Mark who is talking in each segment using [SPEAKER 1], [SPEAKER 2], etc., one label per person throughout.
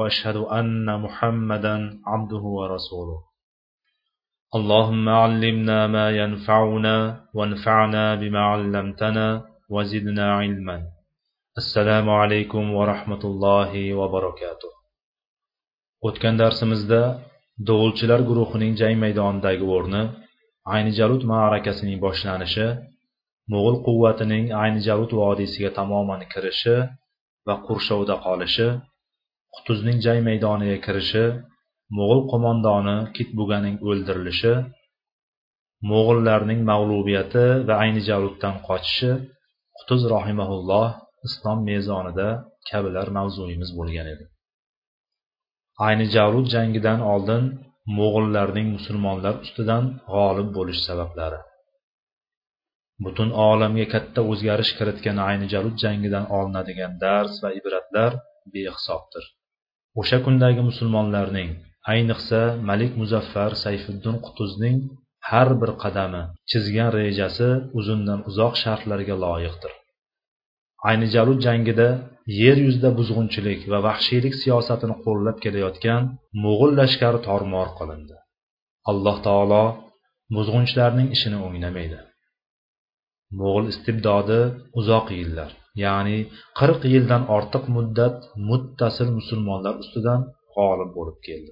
[SPEAKER 1] واشهد ان محمدا عبده ورسوله اللهم علمنا ما ينفعنا وانفعنا بما علمتنا وزدنا علما السلام عليكم ورحمة الله وبركاته o'tgan darsimizda dovulchilar guruhining jang maydonidagi o'rni ayni jalut ma'arakasining boshlanishi mo'g'ul quvvatining ayni jalut vodiysiga tamoman kirishi va qurshovda qolishi qutuzning jang maydoniga kirishi mo'g'ul qo'mondoni kitbuganing o'ldirilishi mo'g'ullarning mag'lubiyati va ayni javluddan qochishi qutuz rohimaulloh islom mezonida kabilar mavzuyimiz bo'lgan edi. Ayni javlud jangidan oldin mo'g'ullarning musulmonlar ustidan g'olib bo'lish sabablari. Butun olamga katta o'zgarish kiritgan ayni javlud jangidan olinadigan dars va ibratlar behisobdir. O'sha kundagi musulmonlarning ayniqsa malik muzaffar sayfiddin qutuzning har bir qadami chizgan rejasi uzundan uzoq sharhlarga loyiqdir. Aynijalud jangida yer yuzida buzg'unchilik va vahshiylik siyosatini qo'llab kelayotgan mo'g'ul lashkari tormor qilindi. Alloh taolo buzg'unchilarning ishini o'nglamaydi. Mo'g'ul istibdodi uzoq yillar. Ya'ni qirq yildan ortiq muddat muttasil musulmonlar ustidan g'olib bo'lib keldi.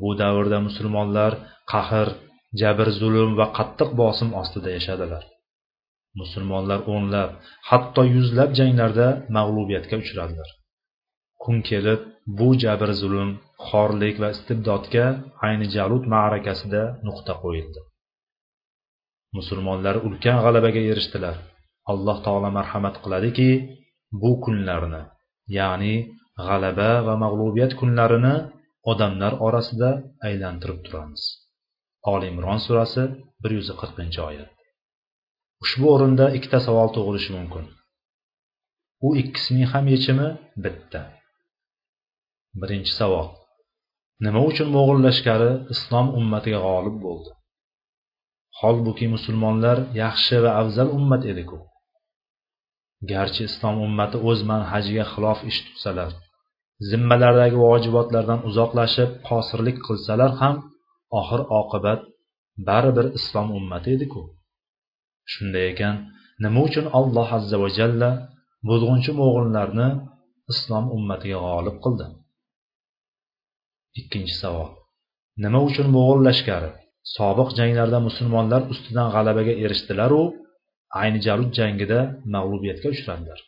[SPEAKER 1] Bu davrda musulmonlar qahr jabr zulm va qattiq bosim ostida yashadilar. Musulmonlar o'nlab hatto yuzlab janglarda mag'lubiyatga uchradilar. Kun kelib bu jabr zulm xorlik va istibdodga ayni jalut ma'rakasida nuqta qo'yildi. Musulmonlar ulkan g'alabaga erishdilar. Alloh taolo marhamat qiladiki bu kunlarni ya'ni g'alaba va mag'lubiyat kunlarini odamlar orasida aylantirib turamiz. Oli imron surasi bir yuz qirqinchi oyat. Ushbu o'rinda ikkita savol tug'ilishi mumkin. U ikkisining ham yechimi bitta. Birinchi savol. Nima uchun mo'g'ul lashkari islom ummatiga g'olib bo'ldi? Holbuki musulmonlar yaxshi va afzal ummat ediku. Garchi islom ummati o'z manhajiga xilof ish tutsalar zimmalaridagi vojibotlardan uzoqlashib qosirlik qilsalar ham oxir oqibat baribir islom ummati ediku. Shunday ekan nima uchun alloh azza va jalla buzg'unchi mo'g'inlarni islom ummatiga g'olib qildi? Ikkinchi savol. Nima uchun mo'g'ul lashkari sobiq janglarda musulmonlar ustidan g'alabaga erishdilaru ayni jarud jangida mag'lubiyatga uchradilar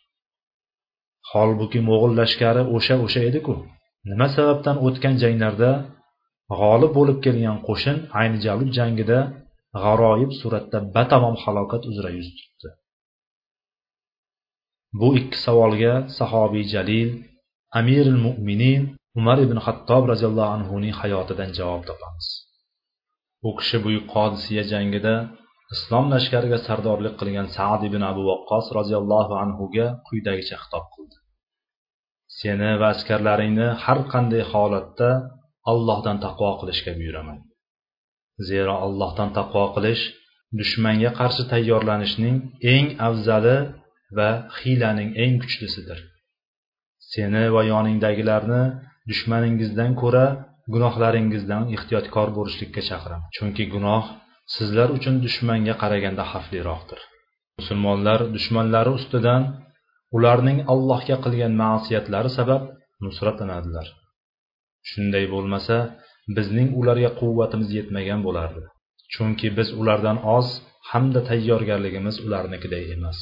[SPEAKER 1] holbuki mo'g'ul lashkari o'sha o'sha ediku. Nima sababdan o'tgan janglarda g'olib bo'lib kelgan qo'shin ayni jalud jangida g'aroyib suratda batamom halokat uzra yuz tutdi. Bu ikki savolga sahobiy jalil amiril mo'minin umar ibn xattob roziyallohu anhuning hayotidan javob topamiz. U kishi buyuk qodisiya jangida islom lashkariga sardorlik qilgan sad ibn abu vaqqos roziyallohu anhuga quyidagicha xitob qildi. Seni va askarlaringni har qanday holatda allohdan taqvo qilishga buyuraman. Zero allohdan taqvo qilish dushmanga qarshi tayyorlanishning eng afzali va hiylaning eng kuchlisidir. Seni va yoningdagilarni dushmaningizdan ko'ra gunohlaringizdan ehtiyotkor bo'lishlikka chaqiraman. Chunki gunoh sizlar uchun dushmanga qaraganda xavfliroqdir. Musulmonlar dushmanlari ustidan ularning allohga qilgan ma'siyatlari sabab nusratlanadilar shunday bo'lmasa bizning ularga quvvatimiz yetmagan bo'lardi. Chunki biz ulardan oz hamda tayyorgarligimiz ularnikiday emas.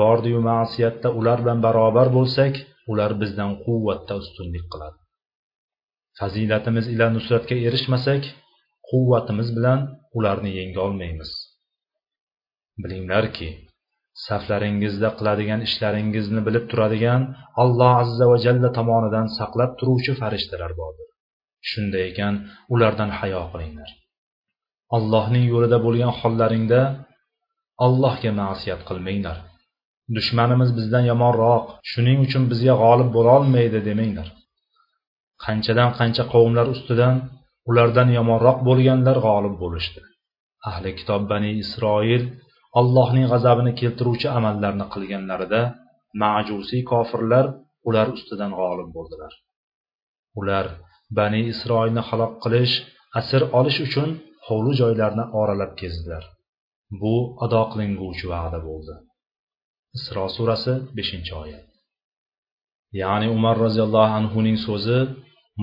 [SPEAKER 1] Bordiyu ma'siyatda ular bilan barobar bo'lsak ular bizdan quvvatda ustunlik qiladi. Fazilatimiz ila nusratga erishmasak quvvatimiz bilan ularni yenga olmaymiz. Bilinglarki saflaringizda qiladigan ishlaringizni bilib turadigan alloh azza va jalla tomonidan saqlab turuvchi farishtalar bordir. Shunday ekan ulardan hayo qilinglar. Allohning yo'lida bo'lgan hollaringda allohga ma'siyat qilmanglar. Dushmanimiz bizdan yomonroq shuning uchun bizga g'olib bo'lolmaydi demanglar. Qanchadan qancha qavmlar ustidan ulardan yomonroq bo'lganlar g'olib bo'lishdi. Ahli kitob bani isroil allohning g'azabini keltiruvchi amallarni qilganlarida majusiy kofirlar ular ustidan g'olib bo'ldilar. Ular bani isroilni halok qilish asir olish uchun hovli joylarni oralab kezdilar. Bu ado qilinguvchi va'da bo'ldi. Isro surasi beshinchi oyat. Ya'ni umar roziyallohu anhuning so'zi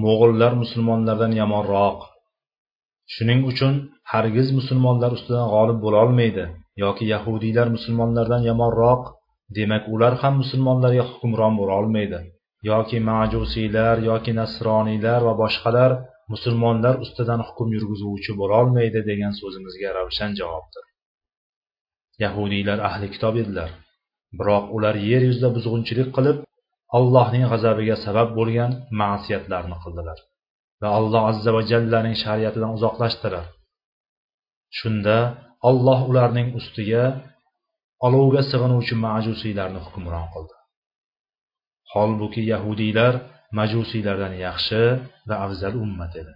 [SPEAKER 1] mo'g'ullar musulmonlardan yomonroq. Shuning uchun hargiz musulmonlar ustidan g'olib bo'lolmaydi yoki yahudiylar musulmonlardan yomonroq demak ular ham musulmonlarga hukmron bo'lolmaydi. Yoki majusiylar yoki nasroniylar va boshqalar musulmonlar ustidan hukm yurgizuvchi bo'lolmaydi degan so'zimizga ravshan javobdir. Yahudiylar ahli kitob edilar. Biroq ular yer yuzida buzg'unchilik qilib allohning g'azabiga sabab bo'lgan ma'siyatlarni qildilar va alloh azza va jallaning shariatidan uzoqlashdilar. Shunda olloh ularning ustiga olovga sig'inuvchi majusiylarni hukmron qildi. Holbuki yahudiylar majusiylardan yaxshi va afzal ummat edi.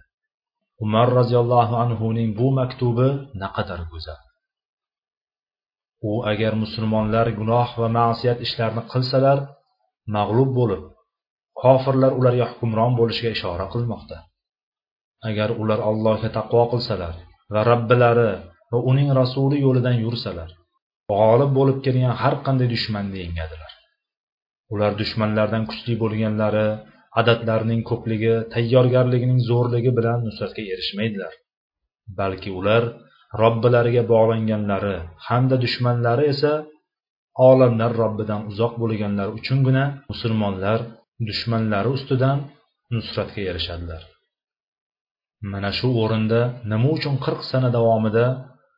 [SPEAKER 1] Umar roziyallohu anhuning bu maktubi naqadar go'zal. U agar musulmonlar gunoh va ma'siyat ishlarini qilsalar mag'lub bo'lib kofirlar ularga hukmron bo'lishiga ishora qilmoqda. Agar ular allohga taqvo qilsalar va robbilari va uning rasuli yo'lidan yursalar g'olib bo'lib kelgan har qanday dushmanni yengadilar ular dushmanlardan kuchli bo'lganlari adadlarining ko'pligi tayyorgarligining zo'rligi bilan nusratga erishmaydilar. Balki ular robbilariga bog'langanlari hamda dushmanlari esa olamlar robbidan uzoq bo'lganlari uchungina musulmonlar dushmanlari ustidan nusratga erishadilar mana shu o'rinda nima uchun qirq sana davomida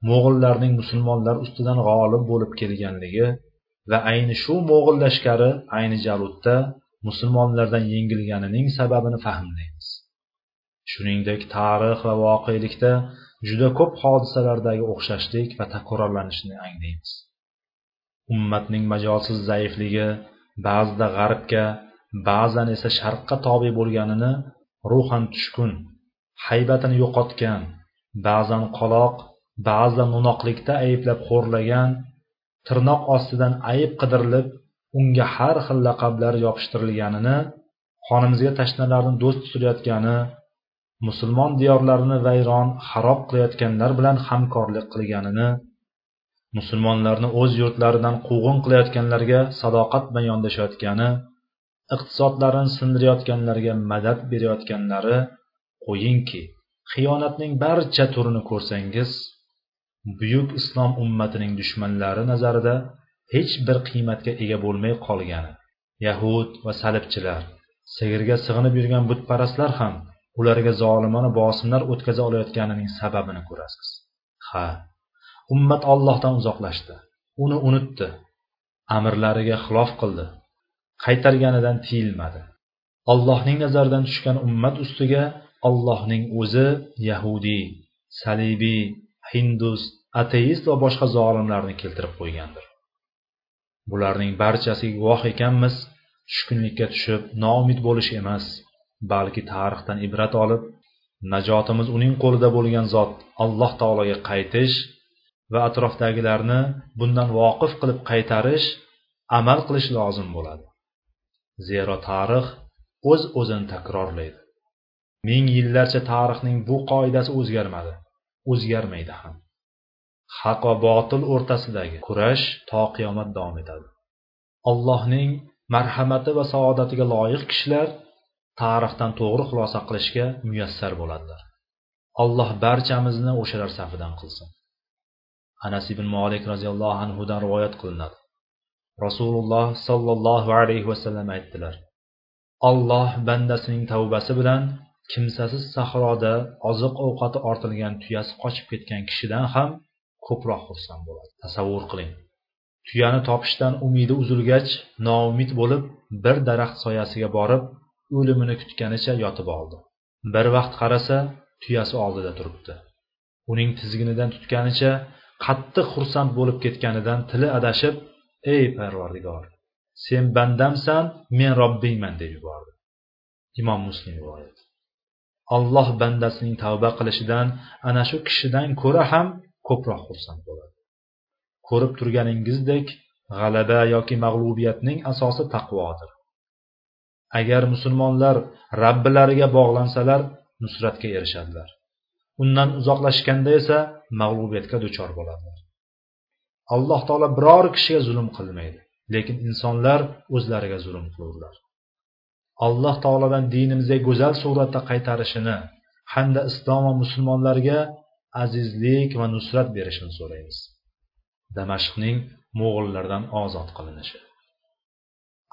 [SPEAKER 1] mo'g'illarning musulmonlar ustidan g'olib bo'lib kelganligi va ayni shu mo'g'il lashkari ayni jaludda musulmonlardan yengilganining sababini fahmlaymiz. Shuningdek tarix va voqelikda juda ko'p hodisalardagi o'xshashlik va takrorlanishni anglaymiz. Ummatning majolsiz zaifligi ba'zida g'arbga ba'zan esa sharqqa tobe bo'lganini ruhan tushkun haybatini yo'qotgan ba'zan qoloq ba'zan no'noqlikda ayblab xo'rlagan tirnoq ostidan ayb qidirilib unga har xil laqablar yopishtirilganini qonimizga tashnalarni do'st tutilayotgani musulmon diyorlarini vayron xarob qilayotganlar bilan hamkorlik qilganini musulmonlarni o'z yurtlaridan quvg'in qilayotganlarga sadoqat bilan yondashayotgani iqtisodlarini sindirayotganlarga madad berayotganlari qo'yingki xiyonatning barcha turini ko'rsangiz buyuk islom ummatining dushmanlari nazarida hech bir qiymatga ega bo'lmay qolgani yahud va salibchilar sigirga sig'inib yurgan butparastlar ham ularga zolimona bosimlar o'tkaza olayotganining sababini ko'rasiz. Ha ummat ollohdan uzoqlashdi. Uni unutdi. Amrlariga xilof qildi. Qaytarganidan tiyilmadi. Allohning nazaridan tushgan ummat ustiga allohning o'zi yahudiy salibiy hindus ateist va boshqa zolimlarni keltirib qo'ygandir. Bularning barchasiga guvoh ekanmiz tushkunlikka tushib noumid bo'lish emas balki tarixdan ibrat olib najotimiz uning qo'lida bo'lgan zot alloh taologa qaytish va atrofdagilarni bundan voqif qilib qaytarish amal qilish lozim bo'ladi. Zero tarix o'z o'zini takrorlaydi. Ming yillarcha tarixning bu qoidasi o'zgarmadi o'zgarmaydi ham. Haq va botil o'rtasidagi kurash to qiyomat davom etadi. Allohning marhamati va saodatiga loyiq kishilar tarixdan to'g'ri xulosa qilishga muyassar bo'ladilar. Alloh barchamizni o'shalar safidan qilsin. Anas ibn molik roziyallohu anhudan rivoyat qilinadi. Rasululloh sollallohu alayhi vasallam aytdilar olloh bandasining tavbasi bilan kimsasiz sahroda oziq ovqati ortilgan tuyasi qochib ketgan kishidan ham ko'proq xursand bo'ladi. Tasavvur qiling. Tuyani topishdan umidi uzilgach noumid bo'lib bir daraxt soyasiga borib o'limini kutganicha yotib oldi. Bir vaqt qarasa tuyasi oldida turibdi. Uning tizginidan tutganicha qattiq xursand bo'lib ketganidan tili adashib ey parvardigor sen bandamsan men robbingman deb yubordi. Imom muslim rivoyat. Alloh bandasining tavba qilishidan ana shu kishidan ko'ra ham ko'proq xursand bo'ladi. Ko'rib turganingizdek g'alaba yoki mag'lubiyatning asosi taqvodir. Agar musulmonlar rabbilariga bog'lansalar nusratga erishadilar. Undan uzoqlashganda esa mag'lubiyatga duchor bo'ladilar. Alloh taolo biror kishiga zulm qilmaydi lekin insonlar o'zlariga zulm qilurlar. Alloh taolodan dinimizga go'zal suratda qaytarishini hamda islom va musulmonlarga azizlik va nusrat berishini so'raymiz. Damashqning mo'g'illardan ozod qilinishi.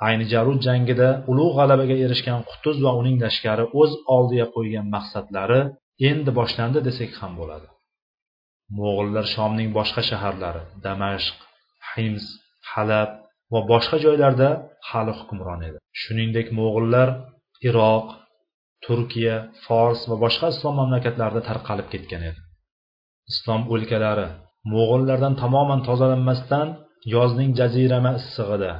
[SPEAKER 1] Ayni jarud jangida ulug' g'alabaga erishgan qutuz va uning lashkari o'z oldiga qo'ygan maqsadlari endi boshlandi desak ham bo'ladi. Mo'g'illar shomning boshqa shaharlari damashq hims halab va boshqa joylarda hali hukmron edi. Shuningdek mo'g'illar iroq turkiya fors va boshqa islom mamlakatlarida tarqalib ketgan edi. Islom o'lkalari mo'g'illardan tamoman tozalanmasdan yozning jazirama issig'ida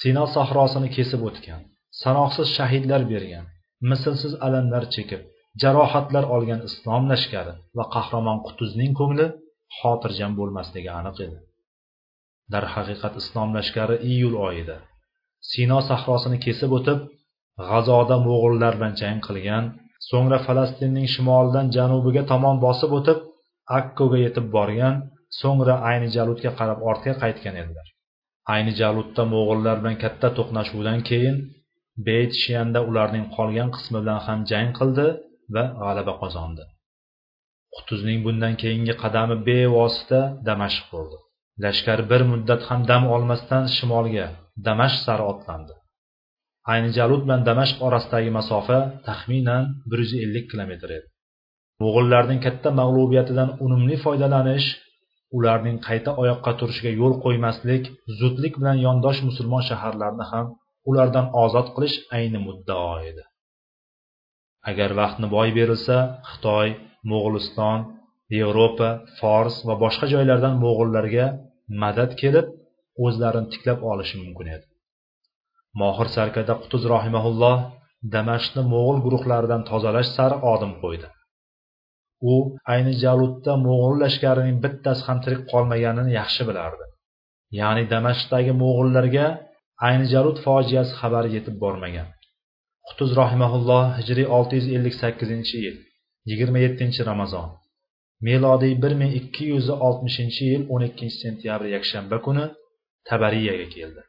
[SPEAKER 1] sino sahrosini kesib o'tgan sanoqsiz shahidlar bergan mislsiz alamlar chekib jarohatlar olgan islom lashkari va qahramon qutuzning ko'ngli xotirjam bo'lmasligi aniq edi. Darhaqiqat islom lashkari iyul oyida sino sahrosini kesib o'tib g'azoda mo'g'ullar bilan jang qilgan so'ngra falastinning shimolidan janubiga tomon bosib o'tib akkoga yetib borgan so'ngra ayni jaludga qarab ortga qaytgan edilar. Ayni jaludda mo'g'ullar bilan katta to'qnashuvdan keyin beyt shiyanda ularning qolgan qismi bilan ham jang qildi. Va g'alaba qozondi. Qutuzning bundan keyingi qadami bevosita damashq bo'ldi. Lashkar bir muddat ham dam olmasdan shimolga damashq sari otlandi. Ayni jalud bilan damashq orasidagi masofa taxminan bir yuz ellik kilometr edi. Mo'g'ullarning katta mag'lubiyatidan unumli foydalanish ularning qayta oyoqqa turishiga yo'l qo'ymaslik zudlik bilan yondosh musulmon shaharlarni ham ulardan ozod qilish ayni muddao edi. Agar vaqtni boy berilsa xitoy mo'g'uliston yevropa fors va boshqa joylardan mo'g'ullarga madad kelib o'zlarini tiklab olishi mumkin edi. Mohir sarkada qutuz rohimaulloh damashqni mo'g'ul guruhlaridan tozalash sari odim qo'ydi. U ayni jaludda mo'g'ul lashkarining bittasi ham tirik qolmaganini yaxshi bilardi. Ya'ni damashqdagi mo'g'ullarga ayni jalud fojiasi xabari yetib bormagan. Qutuz rohimaulloh hijriy olti yuz ellik sakkizinchi yil yigirma yettinchi ramazon. Melodiy bir ming ikki yuz oltmishinchi yil o'n ikkinchi sentyabr yakshanba kuni tabariyaga keldi.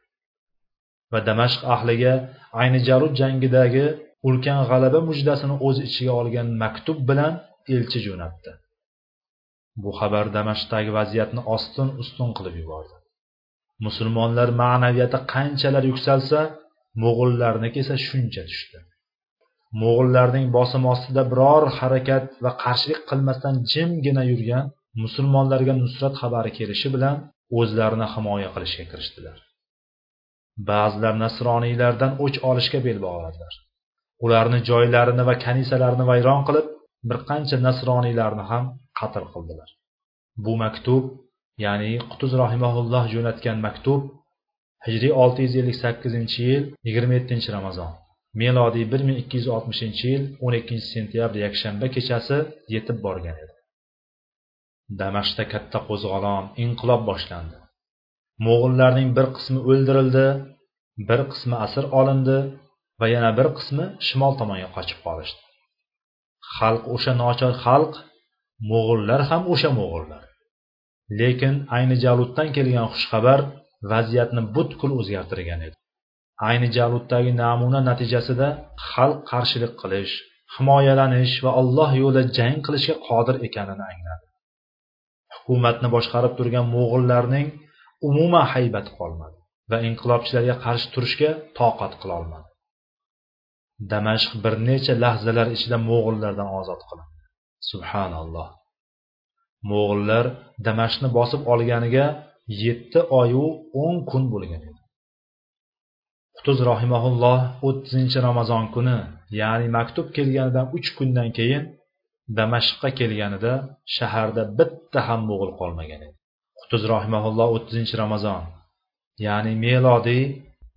[SPEAKER 1] Va damashq ahliga ayni jarud jangidagi ulkan g'alaba mujdasini o'z ichiga olgan maktub bilan elchi jo'natdi. Bu xabar damashqdagi vaziyatni ostin ustun qilib yubordi. Musulmonlar ma'naviyati qanchalar yuksalsa mo'g'ullarniki esa shuncha tushdi. Mo'g'ullarning bosim ostida biror harakat va qarshilik qilmasdan jimgina yurgan musulmonlarga nusrat xabari kelishi bilan o'zlarini himoya qilishga kirishdilar. Ba'zilar nasroniylardan o'ch olishga bel bog'ladilar. Ularni joylarini va kanisalarini vayron qilib bir qancha nasroniylarni ham qatl qildilar. Bu maktub ya'ni qutuz rahimaulloh jo'natgan maktub hijriy olti yuz ellik sakkizinchi yil yigirma yettinchi ramazon. Melodiy bir ming ikki yuz oltmishinchi yil o'n ikkinchi sentyabr yakshanba kechasi yetib borgan edi. Damashqda katta qo'zg'olon inqilob boshlandi. Mo'g'ullarning bir qismi o'ldirildi bir qismi asir olindi va yana bir qismi shimol tomonga qochib qolishdi. Xalq o'sha nochor xalq mo'g'ullar ham o'sha mo'g'ullar. Lekin ayni jaluddan kelgan xushxabar vaziyatni butkul o'zgartirgan edi. Ayni jaluddagi namuna natijasida xalq qarshilik qilish himoyalanish va alloh yo'lida jang qilishga qodir ekanini angladi. Hukumatni boshqarib turgan mo'g'illarning umuman haybati qolmadi va inqilobchilarga qarshi turishga toqat qilolmadi damashq bir necha lahzalar ichida mo'g'illardan ozod qilindi. Subhanalloh. Mo'g'illar damashqni bosib olganiga yetti oyu o'n kun bo'lgan edi. Qutuz rohimaulloh o'ttizinchi ramazon kuni ya'ni maktub kelganidan uch kundan keyin damashqqa kelganida shaharda bitta ham mo'g'ul qolmagan edi. Qutuz rohimaulloh o'ttizinchi ramazon ya'ni melodiy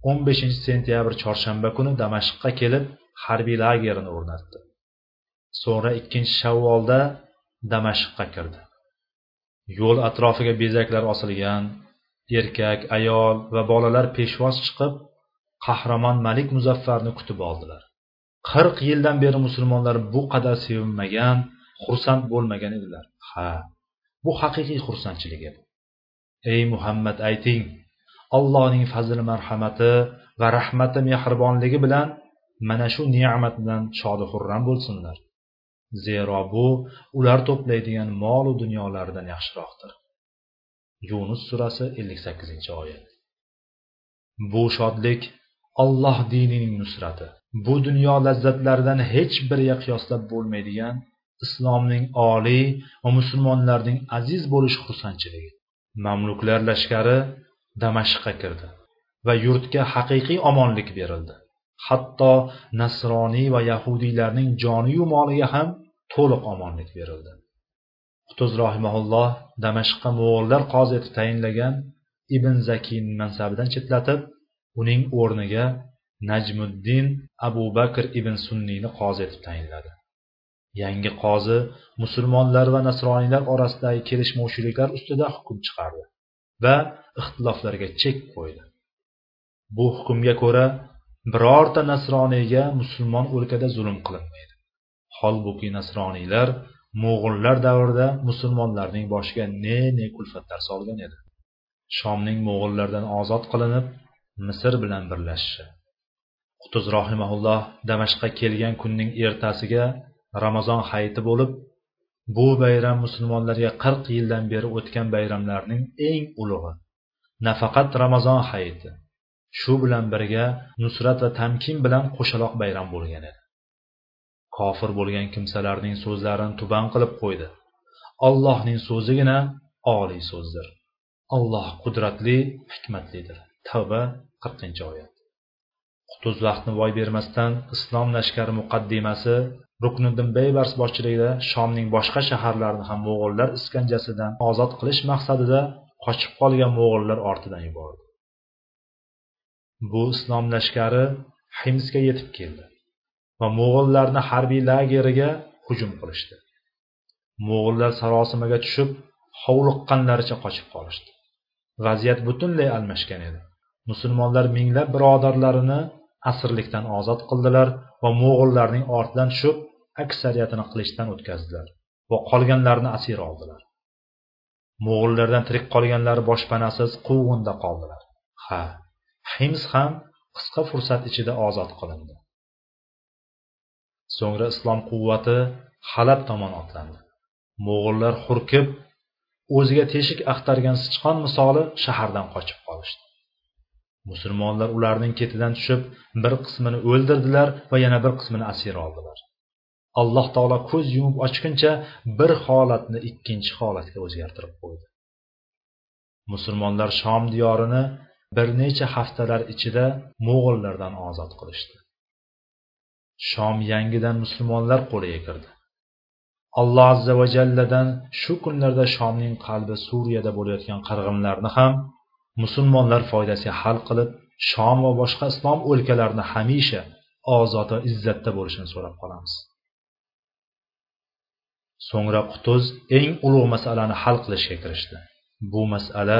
[SPEAKER 1] o'n beshinchi sentyabr chorshanba kuni damashqqa kelib harbiy lagerini o'rnatdi. So'ngra ikkinchi shavvolda damashqqa kirdi. Yo'l atrofiga bezaklar osilgan erkak ayol va bolalar peshvoz chiqib qahramon malik muzaffarni kutib oldilar. Qirq yildan beri musulmonlar bu qadar sevinmagan xursand bo'lmagan edilar. Ha bu haqiqiy xursandchilik edi. Ey muhammad ayting allohning fazli marhamati va rahmati mehribonligi bilan mana shu ne'mat bilan shodi xurram bo'lsinlar. Zero bu ular to'playdigan molu dunyolaridan yaxshiroqdir. Yunus surasi ellik sakkizinchi oyat. Bu shodlik olloh dinining nusrati. Bu dunyo lazzatlaridan hech biriga qiyoslab bo'lmaydigan islomning oliy va musulmonlarning aziz bo'lish xursandchiligi. Mamluklar lashkari damashqqa kirdi va yurtga haqiqiy omonlik berildi. Hatto nasroniy va yahudiylarning joniyu moliga ham to'liq omonlik berildi. Qutuz rohimaulloh damashqqa mo'g'ullar qozi etib tayinlagan ibn zakiyni mansabidan chetlatib uning o'rniga najmuddin abu bakr ibn sunniyni qozi etib tayinladi. Yangi qozi musulmonlar va nasroniylar orasidagi kelishmovchiliklar ustida hukm chiqardi va ixtiloflarga chek qo'ydi. Bu hukmga ko'ra birorta nasroniyga musulmon o'lkada zulm qilinmaydi. Holbuki nasroniylar mo'g'ullar davrida musulmonlarning boshiga ne ne kulfatlar solgan edi. Shomning mo'g'ullardan ozod qilinib misr bilan birlashishi qutuz rohimaulloh damashqqa kelgan kunning ertasiga ramazon hayiti bo'lib bu bayram musulmonlarga qirq yildan beri o'tgan bayramlarning eng ulug'i nafaqat ramazon hayiti shu bilan birga nusrat va tamkin bilan qo'shaloq bayram bo'lgan edi. Kofir bo'lgan kimsalarning so'zlarini tuban qilib qo'ydi. Allohning so'zigina oliy so'zdir. Alloh qudratli hikmatlidir. Tavba qirqinchi oyat. Qutuz vaqtni voy bermasdan islom lashkari muqaddimasi rukniddin beybars boshchiligida shomning boshqa shaharlarini ham mo'g'ullar iskanjasidan ozod qilish maqsadida qochib qolgan mo'g'ullar ortidan yubordi. Bu islom lashkari himsga yetib keldi. Va mo'g'illarni harbiy lageriga hujum qilishdi. Mo'g'illar sarosimaga tushib hovliqqanlaricha qochib qolishdi. Vaziyat butunlay almashgan edi. Musulmonlar minglab birodarlarini asirlikdan ozod qildilar va mo'g'illarning ortidan tushib aksariyatini qilichdan o'tkazdilar va qolganlarini asir oldilar. Mo'g'illardan tirik qolganlari boshpanasiz quvg'inda qoldilar. Ha hims ham qisqa fursat ichida ozod qilindi. So'ngra islom quvvati halab tomon otlandi. Mo'g'ullar hurkib o'ziga teshik axtargan sichqon misoli shahardan qochib qolishdi. Musulmonlar ularning ketidan tushib bir qismini o'ldirdilar va yana bir qismini asir oldilar. Alloh taolo ko'z yumib ochguncha bir holatni ikkinchi holatga o'zgartirib qo'ydi. Musulmonlar shom diyorini bir necha haftalar ichida mo'g'ullardan ozod qilishdi. Shom yangidan musulmonlar qo'liga kirdi. Alloh azza va jalladan shu kunlarda shomning qalbi suriyada bo'layotgan qirg'inlarni ham musulmonlar foydasiga hal qilib shom va boshqa islom o'lkalarini hamisha ozod va izzatda bo'lishini so'rab qolamiz. So'ngra qutuz eng ulug' masalani hal qilishga kirishdi. Bu masala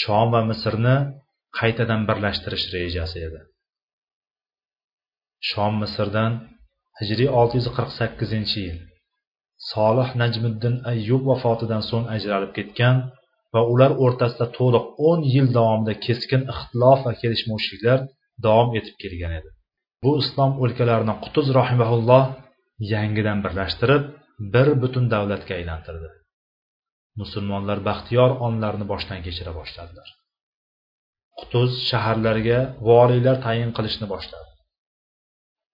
[SPEAKER 1] shom va misrni qaytadan birlashtirish rejasi edi. Shom misrdan hijriy olti yuz qirq sakkizinchi yil. Solih najmiddin ayyub vafotidan so'ng ajralib ketgan va ular o'rtasida to'liq 10 yil davomida keskin ixtilof va kelishmovchiliklar davom etib kelgan edi. Bu islom o'lkalarini qutuz rahimaulloh yangidan birlashtirib bir butun davlatga aylantirdi. Musulmonlar baxtiyor onlarni boshdan kechira boshladilar. Qutuz shaharlarga voriylar tayin qilishni boshladi.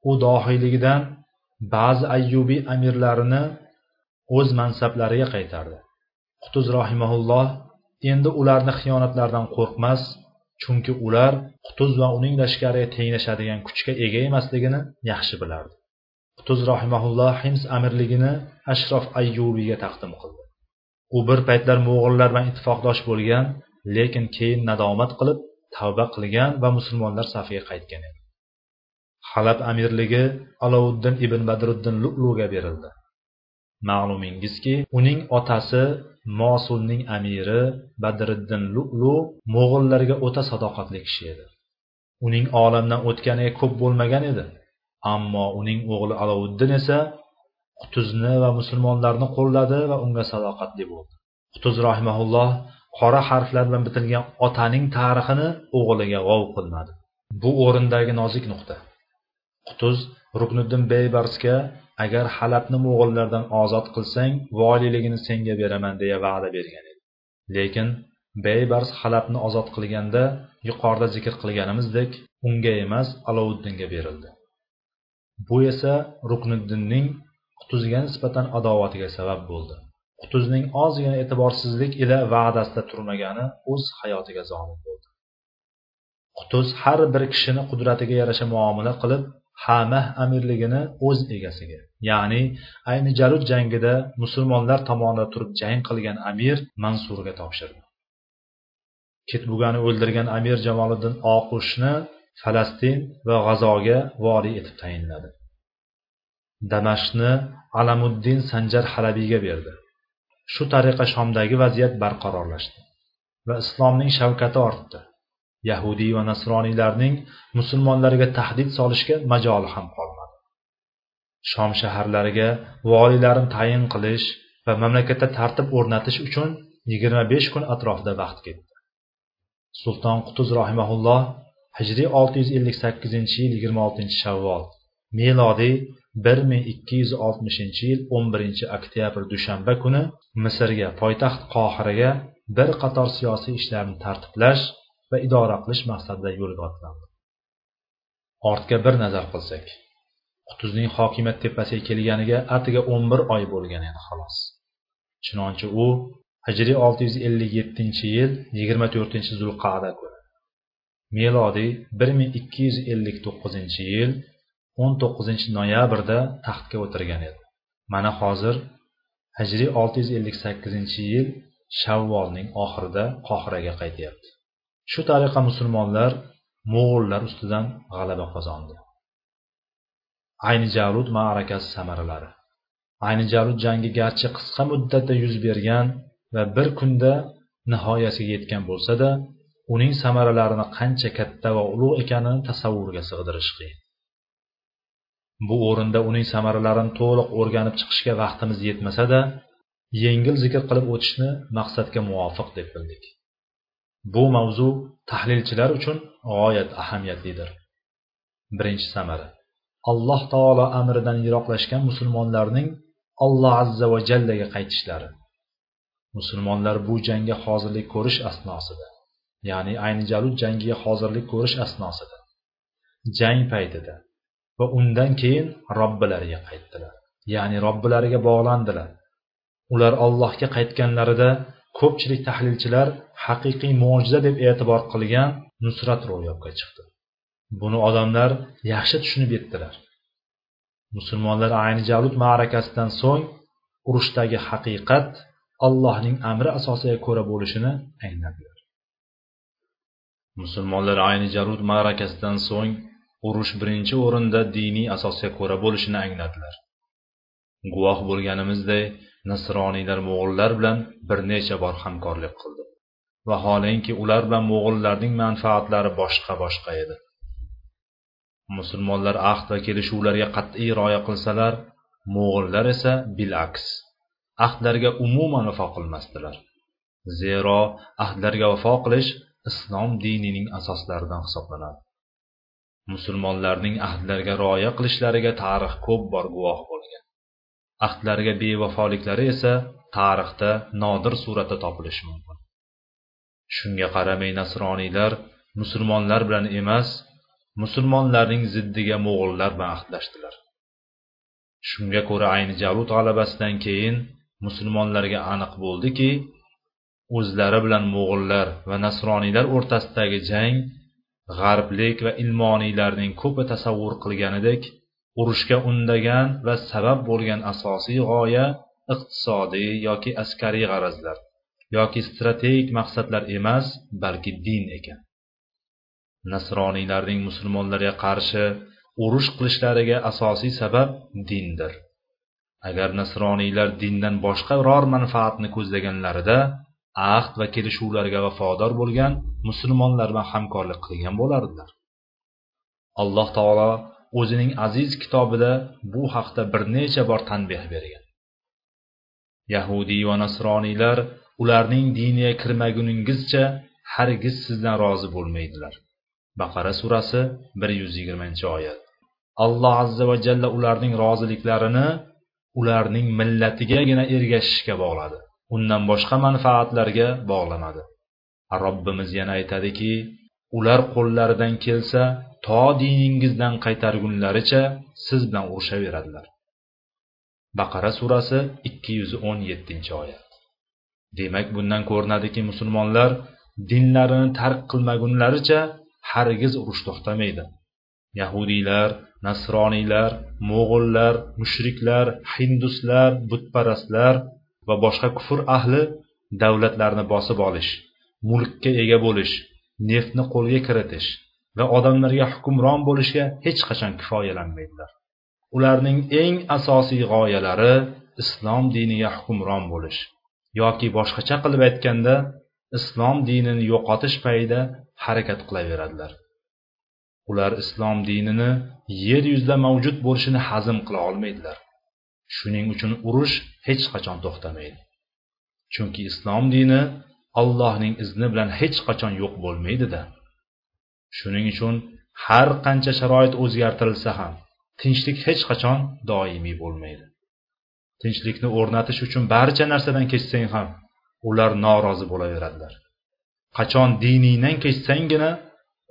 [SPEAKER 1] U dohiyligidan ba'zi ayyubiy amirlarini o'z mansablariga qaytardi. Qutuz rohimaulloh endi ularni xiyonatlardan qo'rqmas chunki ular qutuz va uning lashkariga tenglashadigan kuchga ega emasligini yaxshi bilardi. Qutuz rohimaulloh hims amirligini ashrof ayyubiyga taqdim qildi. U bir paytlar mo'g'illar bilan ittifoqdosh bo'lgan lekin keyin nadomat qilib tavba qilgan va musulmonlar safiga qaytgan edi. Halab amirligi alovuddin ibn badruddin lu'luga berildi. Ma'lumingizki uning otasi mosulning amiri badriddin lu'lu mo'g'illarga o'ta sadoqatli kishi edi. Uning olamdan o'tganiga ko'p bo'lmagan edi ammo uning o'g'li alovuddin esa qutuzni va musulmonlarni qo'lladi va unga sadoqatli bo'ldi. Qutuz rahimaulloh qora harflar bilan bitilgan otaning tarixini o'g'liga g'ov qilmadi. Bu o'rindagi nozik nuqta. Qutuz rukniddin beybarsga agar halabni mo'g'illardan ozod qilsang voliyligini senga beraman deya va'da bergan edi. Lekin beybars halabni ozod qilganda yuqorida zikr qilganimizdek unga emas alovuddinga berildi. Bu esa rukniddinning qutuzga nisbatan adovatiga sabab bo'ldi. Qutuzning ozgina e'tiborsizlik ila va'dasida turmagani o'z hayotiga zomin bo'ldi. Qutuz har bir kishini qudratiga yarasha muomala qilib hamah amirligini o'z egasiga ya'ni ayni jarud jangida musulmonlar tomonida turib jang qilgan amir mansurga topshirdi. Ketbugani o'ldirgan amir jamoliddin oqushni falastin va g'azoga voliy etib tayinladi. Damashqni alamuddin sanjar halabiyga berdi. Shu tariqa shomdagi vaziyat barqarorlashdi va islomning shavkati ortdi. Yahudiy va nasroniylarning musulmonlarga tahdid solishga majoli ham qolmadi. Shom shaharlariga voliylarni tayin qilish va mamlakatda tartib o'rnatish uchun yigirma besh kun atrofida vaqt ketdi. Sulton qutuz rahimaulloh hijriy olti yuz ellik sakkizinchi yil yigirma oltinchi shavvol melodiy bir ming ikki yuz oltmishinchi yil o'n birinchi oktyabr dushanba kuni misrga poytaxt qohiraga bir qator siyosiy ishlarni tartiblash va idora qilish maqsadida yo'lga otlandi ortga bir nazar qilsak qutuzning hokimiyat tepasiga kelganiga atigi o'n bir oy bo'lgan edi xolos. Chunonchi u hijriy olti yuz ellik yettinchi yil yigirma to'rtinchi zulqada kuni melodiy bir ming ikki yuz ellik to'qqizinchi yil o'n to'qqizinchi noyabrda taxtga o'tirgan edi. Mana hozir hijriy olti yuz ellik sakkizinchi yil shavvolning oxirida qohiraga qaytyapti. Shu tariqa musulmonlar mo'g'ullar ustidan g'alaba qozondi. Ayni jarud ma'rakasi samaralari ayni jarud jangi garchi qisqa muddatda yuz bergan va bir kunda nihoyasiga yetgan bo'lsa-da, uning samaralarini qancha katta va ulug' ekanini tasavvurga sig'dirish qiyin. Bu o'rinda uning samaralarini to'liq o'rganib chiqishga vaqtimiz yetmasa-da, yengil zikr qilib o'tishni maqsadga muvofiq deb bildik. Bu mavzu tahlilchilar uchun g'oyat ahamiyatlidir. Birinchi samara alloh taolo amridan yiroqlashgan musulmonlarning alloh azza va jallaga qaytishlari. Musulmonlar bu jangga hozirlik ko'rish asnosida ya'ni ayni jalud jangiga hozirlik ko'rish asnosida. Jang paytida va undan keyin robbilariga qaytdilar ya'ni robbilariga bog'landilar. Ular ollohga qaytganlarida ko'pchilik tahlilchilar haqiqiy mo'jiza deb e'tibor qilgan nusrat ro'yobga chiqdi. Buni odamlar yaxshi tushunib yetdilar. Musulmonlar ayni javud ma'rakasidan so'ng urushdagi haqiqat allohning amri asosiga ko'ra bo'lishini angladilar. Musulmonlar ayni jarud ma'rakasidan so'ng urush birinchi o'rinda diniy asosga ko'ra bo'lishini angladilar. Guvoh bo'lganimizday nasroniylar mo'g'ullar bilan bir necha bor hamkorlik qildi. Vaholanki ular bilan mo'g'ullarning manfaatlari boshqa boshqa edi. Musulmonlar ahd va kelishuvlarga qat'iy rioya qilsalar mo'g'ullar esa bilaks. Ahdlarga umuman vafo qilmasdilar. Zero ahdlarga vafo qilish islom dinining asoslaridan hisoblanadi. Musulmonlarning ahdlarga rioya qilishlariga tarix ko'p bor guvoh bo'lgan. Ahdlariga bevafoliklari esa tarixda nodir suratda topilishi mumkin. Shunga qaramay nasroniylar musulmonlar bilan emas musulmonlarning ziddiga mo'g'ullar bilan ahdlashdilar. Shunga ko'ra ayni javud g'alabasidan keyin musulmonlarga aniq bo'ldiki o'zlari bilan mo'g'ullar va nasroniylar o'rtasidagi jang g'arblik va ilmoniylarning ko'pi tasavvur qilganidek urushga undagan va sabab bo'lgan asosiy g'oya iqtisodiy yoki askariy g'arazlar yoki strategik maqsadlar emas balki din ekan. Nasroniylarning musulmonlarga qarshi urush qilishlariga asosiy sabab dindir. Agar nasroniylar dindan boshqa biror manfaatni ko'zlaganlarida ahd va kelishuvlarga vafodor bo'lgan musulmonlar bilan hamkorlik qilgan bo'lardilar. Alloh taolo o'zining aziz kitobida bu haqda bir necha bor tanbeh bergan. Yahudiy va nasroniylar ularning diniga kirmaguningizcha hargiz sizdan rozi bo'lmaydilar. Baqara surasi bir yuz yigirmanchi oyat. Alloh azza va jalla ularning roziliklarini ularning millatigagina ergashishga bog'ladi. Undan boshqa manfaatlarga bog'lamadi robbimiz yana aytadiki ular qo'llaridan kelsa to diningizdan qaytargunlaricha siz bilan urushaveradilar. Baqara surasi ikki yuz o'n yettinchi oyat. Demak bundan ko'rinadiki musulmonlar dinlarini tark qilmagunlaricha hargiz urush to'xtamaydi. Yahudiylar nasroniylar mo'g'ullar mushriklar hinduslar butparastlar va boshqa kufr ahli davlatlarni bosib olish mulkka ega bo'lish neftni qo'lga kiritish va odamlarga hukmron bo'lishga hech qachon kifoyalanmaydilar. Ularning eng asosiy g'oyalari islom diniga hukmron bo'lish yoki boshqacha qilib aytganda islom dinini yo'qotish payida harakat qilaveradilar. Ular islom dinini yer yuzida mavjud bo'lishini hazm qila olmaydilar. Shuning uchun urush hech qachon to'xtamaydi. Chunki islom dini allohning izni bilan hech qachon yo'q bo'lmaydida. Shuning uchun har qancha sharoit o'zgartirilsa ham tinchlik hech qachon doimiy bo'lmaydi. Tinchlikni o'rnatish uchun barcha narsadan kechsang ham ular norozi bo'laveradilar. Qachon diningdan kechsanggina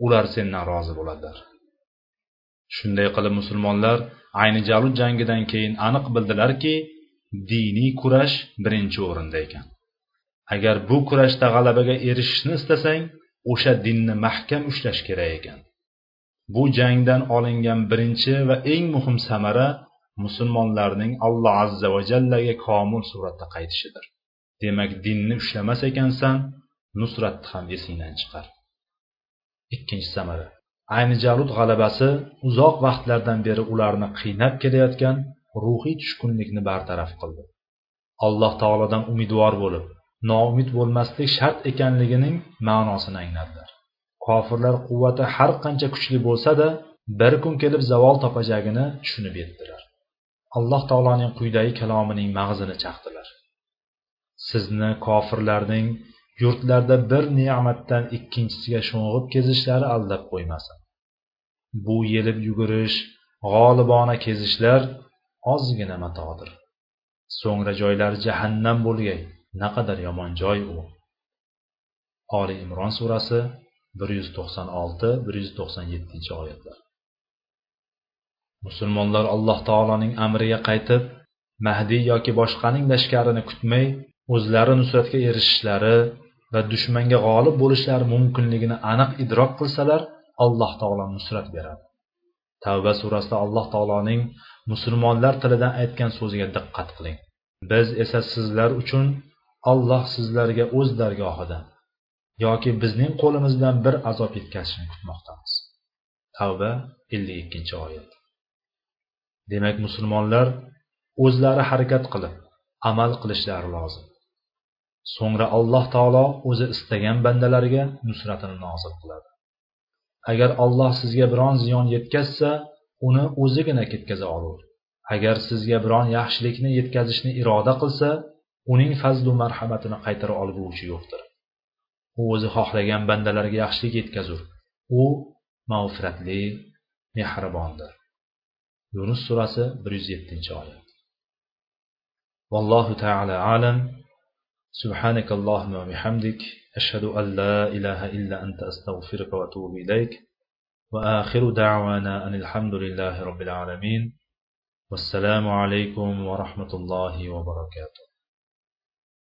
[SPEAKER 1] ular sendan rozi bo'ladilar. Shunday qilib musulmonlar ayni jalut jangidan keyin aniq bildilarki diniy kurash birinchi o'rinda ekan. Agar bu kurashda g'alabaga erishishni istasang o'sha dinni mahkam ushlash kerak ekan. Bu jangdan olingan birinchi va eng muhim samara musulmonlarning alloh azza va jallaga komil suratda qaytishidir. Demak dinni ushlamas ekansan nusratni ham esingdan chiqar. Ikkinchi samara. Ayni jalut g'alabasi uzoq vaqtlardan beri ularni qiynab kelayotgan ruhiy tushkunlikni bartaraf qildi. Alloh taolodan umidvor bo'lib noumid bo'lmaslik shart ekanligining ma'nosini angladilar. Kofirlar quvvati har qancha kuchli bo'lsa-da, bir kun kelib zavol topajagini tushunib yetdilar. Alloh taoloning quyidagi kalomining mag'zini chaqdilar. Sizni kofirlarning yurtlarda bir ne'matdan ikkinchisiga sho'ng'ib kezishlari aldab qo'ymasin. Bu yelib yugurish g'olibona kezishlar ozgina matodir. So'ngra joylari jahannam bo'lgay. Naqadar yomon joy u. Oli imron surasi bir yuz to'qson olti bir yuz to'qson yettinchi oyatlar. Musulmonlar alloh taoloning amriga qaytib mahdiy yoki boshqaning lashkarini kutmay o'zlari nusratga erishishlari va dushmanga g'olib bo'lishlari mumkinligini aniq idrok qilsalar alloh taolo nusrat beradi. Tavba surasida alloh taoloning musulmonlar tilidan aytgan so'ziga diqqat qiling. Biz esa sizlar uchun olloh sizlarga o'z dargohidan yoki bizning qo'limizdan bir azob yetkazishini kutmoqdamiz. Tavba ellik ikkinchi oyat. Demak musulmonlar o'zlari harakat qilib amal qilishlari lozim. So'ngra alloh taolo o'zi istagan bandalariga nusratini nozil qiladi. Agar alloh sizga biron ziyon yetkazsa uni o'zigina ketkaza olur. Agar sizga biron yaxshilikni yetkazishni iroda qilsa uning fazlu marhamatini qaytara olguvchi yo'qdir u o'zi xohlagan bandalarga yaxshilik yetkazur u mag'firatli mehribondir yunus surasi bir yuz yettinchi oyat vallohu taala alam سبحانك اللهم وبحمدك أشهد أن لا إله إلا أنت أستغفرك وأتوب إليك وآخر دعوانا أن الحمد لله رب العالمين والسلام عليكم ورحمة الله وبركاته